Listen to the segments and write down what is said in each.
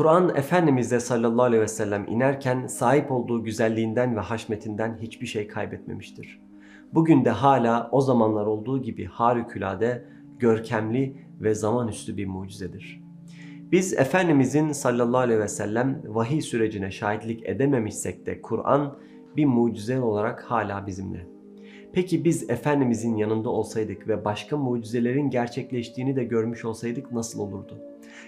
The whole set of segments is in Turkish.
Kur'an Efendimiz'e sallallahu aleyhi ve sellem inerken sahip olduğu güzelliğinden ve haşmetinden hiçbir şey kaybetmemiştir. Bugün de hala o zamanlar olduğu gibi harikulade, görkemli ve zamanüstü bir mucizedir. Biz Efendimizin sallallahu aleyhi ve sellem vahiy sürecine şahitlik edememişsek de Kur'an bir mucize olarak hala bizimle. Peki biz Efendimizin yanında olsaydık ve başka mucizelerin gerçekleştiğini de görmüş olsaydık nasıl olurdu?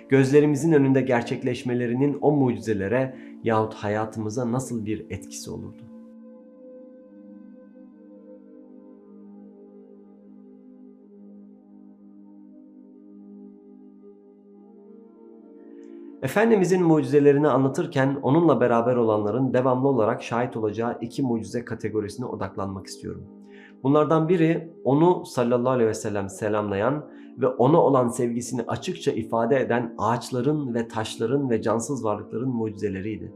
Gözlerimizin önünde gerçekleşmelerinin o mucizelere yahut hayatımıza nasıl bir etkisi olurdu? Efendimizin mucizelerini anlatırken onunla beraber olanların devamlı olarak şahit olacağı iki mucize kategorisine odaklanmak istiyorum. Bunlardan biri onu sallallahu aleyhi ve sellem selamlayan ve ona olan sevgisini açıkça ifade eden ağaçların ve taşların ve cansız varlıkların mucizeleriydi.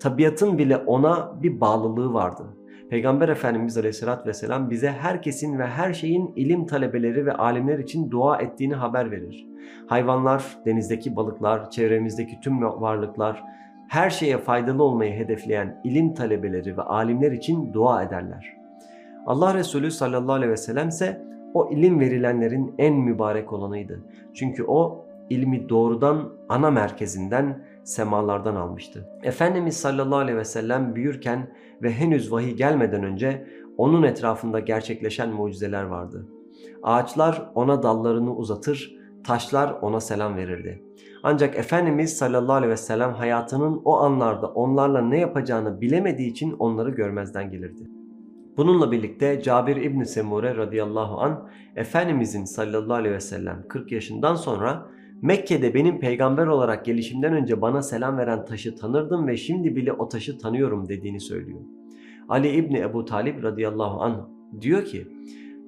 Tabiatın bile ona bir bağlılığı vardı. Peygamber Efendimiz Aleyhisselatü Vesselam bize herkesin ve her şeyin ilim talebeleri ve alimler için dua ettiğini haber verir. Hayvanlar, denizdeki balıklar, çevremizdeki tüm varlıklar, her şeye faydalı olmayı hedefleyen ilim talebeleri ve alimler için dua ederler. Allah Resulü sallallahu aleyhi ve sellem ise o ilim verilenlerin en mübarek olanıydı. Çünkü o ilmi doğrudan ana merkezinden, semalardan almıştı. Efendimiz sallallahu aleyhi ve sellem büyürken ve henüz vahiy gelmeden önce onun etrafında gerçekleşen mucizeler vardı. Ağaçlar ona dallarını uzatır, taşlar ona selam verirdi. Ancak Efendimiz sallallahu aleyhi ve sellem hayatının o anlarda onlarla ne yapacağını bilemediği için onları görmezden gelirdi. Bununla birlikte Cabir İbni Semure radıyallahu an Efendimizin sallallahu aleyhi ve sellem 40 yaşından sonra Mekke'de benim peygamber olarak gelişimden önce bana selam veren taşı tanırdım ve şimdi bile o taşı tanıyorum dediğini söylüyor. Ali İbni Ebu Talib radıyallahu anh diyor ki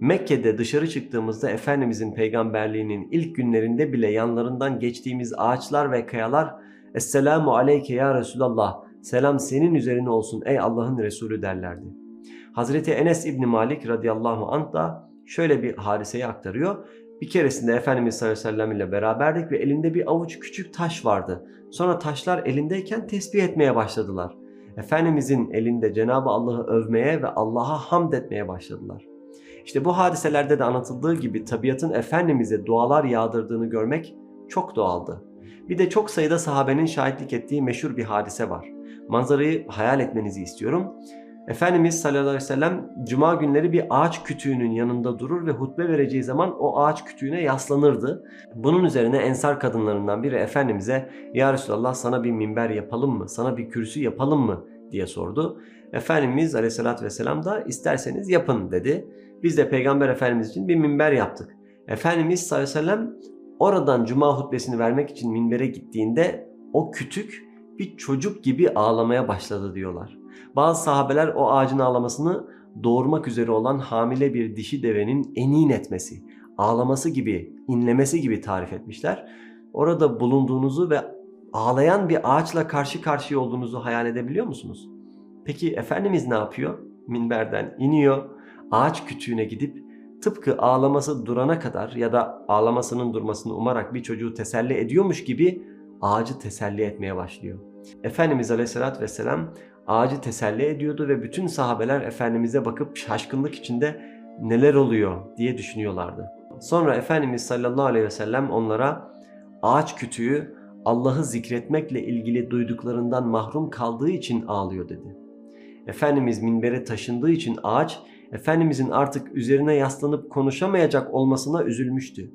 Mekke'de dışarı çıktığımızda Efendimizin peygamberliğinin ilk günlerinde bile yanlarından geçtiğimiz ağaçlar ve kayalar Esselamu aleyke ya Resulallah, selam senin üzerine olsun ey Allah'ın Resulü derlerdi. Hazreti Enes İbni Malik radıyallahu anh da şöyle bir hadiseyi aktarıyor. Bir keresinde Efendimiz sallallahu aleyhi ve sellem ile beraberdik ve elinde bir avuç küçük taş vardı. Sonra taşlar elindeyken tesbih etmeye başladılar. Efendimizin elinde Cenab-ı Allah'ı övmeye ve Allah'a hamd etmeye başladılar. İşte bu hadiselerde de anlatıldığı gibi tabiatın Efendimiz'e dualar yağdırdığını görmek çok doğaldı. Bir de çok sayıda sahabenin şahitlik ettiği meşhur bir hadise var. Manzarayı hayal etmenizi istiyorum. Efendimiz sallallahu aleyhi ve sellem cuma günleri bir ağaç kütüğünün yanında durur ve hutbe vereceği zaman o ağaç kütüğüne yaslanırdı. Bunun üzerine ensar kadınlarından biri Efendimiz'e ya Resulallah sana bir minber yapalım mı, sana bir kürsü yapalım mı diye sordu. Efendimiz aleyhissalatü vesselam da isterseniz yapın dedi. Biz de Peygamber Efendimiz için bir minber yaptık. Efendimiz sallallahu aleyhi ve sellem oradan cuma hutbesini vermek için minbere gittiğinde o kütük bir çocuk gibi ağlamaya başladı diyorlar. Bazı sahabeler o ağacın ağlamasını doğurmak üzere olan hamile bir dişi devenin enin etmesi, ağlaması gibi, inlemesi gibi tarif etmişler. Orada bulunduğunuzu ve ağlayan bir ağaçla karşı karşıya olduğunuzu hayal edebiliyor musunuz? Peki Efendimiz ne yapıyor? Minberden iniyor, ağaç kütüğüne gidip tıpkı ağlaması durana kadar ya da ağlamasının durmasını umarak bir çocuğu teselli ediyormuş gibi ağacı teselli etmeye başlıyor. Efendimiz Aleyhisselatü Vesselam ağacı teselli ediyordu ve bütün sahabeler Efendimiz'e bakıp şaşkınlık içinde neler oluyor diye düşünüyorlardı. Sonra Efendimiz sallallahu aleyhi ve sellem onlara ağaç kütüğü Allah'ı zikretmekle ilgili duyduklarından mahrum kaldığı için ağlıyor dedi. Efendimiz minbere taşındığı için ağaç Efendimizin artık üzerine yaslanıp konuşamayacak olmasına üzülmüştü.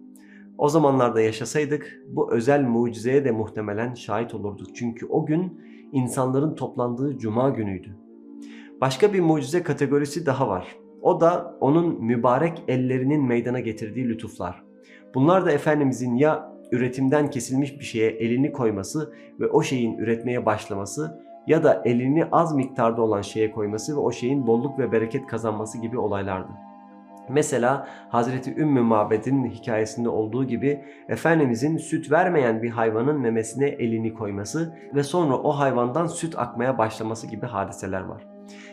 O zamanlarda yaşasaydık bu özel mucizeye de muhtemelen şahit olurduk. Çünkü o gün insanların toplandığı cuma günüydü. Başka bir mucize kategorisi daha var. O da onun mübarek ellerinin meydana getirdiği lütuflar. Bunlar da Efendimizin ya üretimden kesilmiş bir şeye elini koyması ve o şeyin üretmeye başlaması ya da elini az miktarda olan şeye koyması ve o şeyin bolluk ve bereket kazanması gibi olaylardı. Mesela Hazreti Ümmü Mabed'in hikayesinde olduğu gibi Efendimizin süt vermeyen bir hayvanın memesine elini koyması ve sonra o hayvandan süt akmaya başlaması gibi hadiseler var.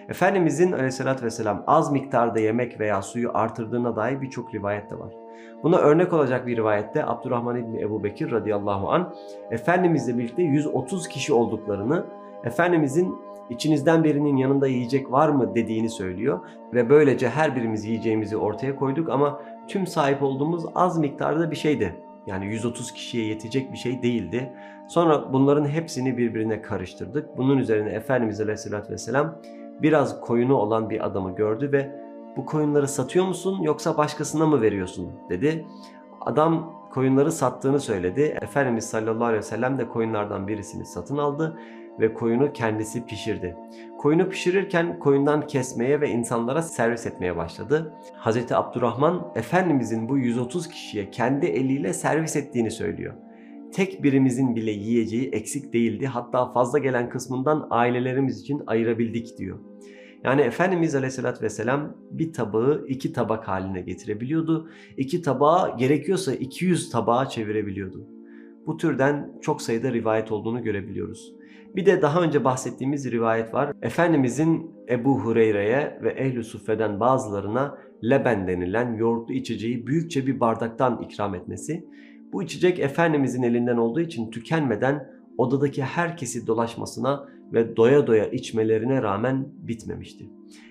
Efendimizin aleyhissalatü vesselam az miktarda yemek veya suyu artırdığına dair birçok rivayet de var. Buna örnek olacak bir rivayette Abdurrahman İbni Ebu Bekir radıyallahu an Efendimizle birlikte 130 kişi olduklarını, Efendimizin içinizden birinin yanında yiyecek var mı dediğini söylüyor. Ve böylece her birimiz yiyeceğimizi ortaya koyduk ama tüm sahip olduğumuz az miktarda bir şeydi. Yani 130 kişiye yetecek bir şey değildi. Sonra bunların hepsini birbirine karıştırdık. Bunun üzerine Efendimiz Aleyhisselatü Vesselam biraz koyunu olan bir adamı gördü ve bu koyunları satıyor musun yoksa başkasına mı veriyorsun dedi. Adam koyunları sattığını söyledi. Efendimiz sallallahu aleyhi ve sellem de koyunlardan birisini satın aldı ve koyunu kendisi pişirdi. Koyunu pişirirken koyundan kesmeye ve insanlara servis etmeye başladı. Hazreti Abdurrahman Efendimizin bu 130 kişiye kendi eliyle servis ettiğini söylüyor. Tek birimizin bile yiyeceği eksik değildi. Hatta fazla gelen kısmından ailelerimiz için ayırabildik diyor. Yani Efendimiz Aleyhisselatü Vesselam bir tabağı iki tabak haline getirebiliyordu. İki tabağı gerekiyorsa 200 tabağa çevirebiliyordu. Bu türden çok sayıda rivayet olduğunu görebiliyoruz. Bir de daha önce bahsettiğimiz rivayet var. Efendimizin Ebu Hureyre'ye ve Ehl-i Suffe'den bazılarına leben denilen yoğurtlu içeceği büyükçe bir bardaktan ikram etmesi. Bu içecek Efendimizin elinden olduğu için tükenmeden odadaki herkesi dolaşmasına ve doya doya içmelerine rağmen bitmemişti.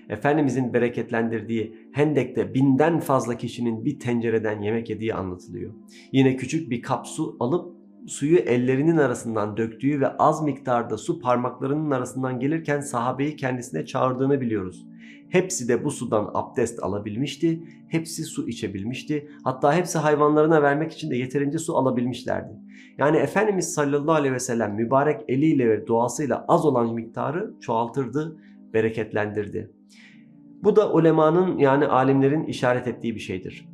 Efendimizin bereketlendirdiği Hendek'te binden fazla kişinin bir tencereden yemek yediği anlatılıyor. Yine küçük bir kap su alıp suyu ellerinin arasından döktüğü ve az miktarda su parmaklarının arasından gelirken sahabeyi kendisine çağırdığını biliyoruz. Hepsi de bu sudan abdest alabilmişti, hepsi su içebilmişti. Hatta hepsi hayvanlarına vermek için de yeterince su alabilmişlerdi. Yani Efendimiz sallallahu aleyhi ve sellem mübarek eliyle ve duasıyla az olan miktarı çoğaltırdı, bereketlendirdi. Bu da ulemanın yani alimlerin işaret ettiği bir şeydir.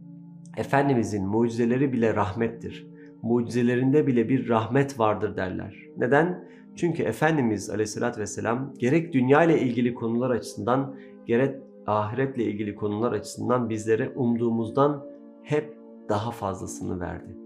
Efendimizin mucizeleri bile rahmettir. Mucizelerinde bile bir rahmet vardır derler. Neden? Çünkü Efendimiz aleyhissalatü vesselam gerek dünya ile ilgili konular açısından gerek ahiretle ilgili konular açısından bizlere umduğumuzdan hep daha fazlasını verdi.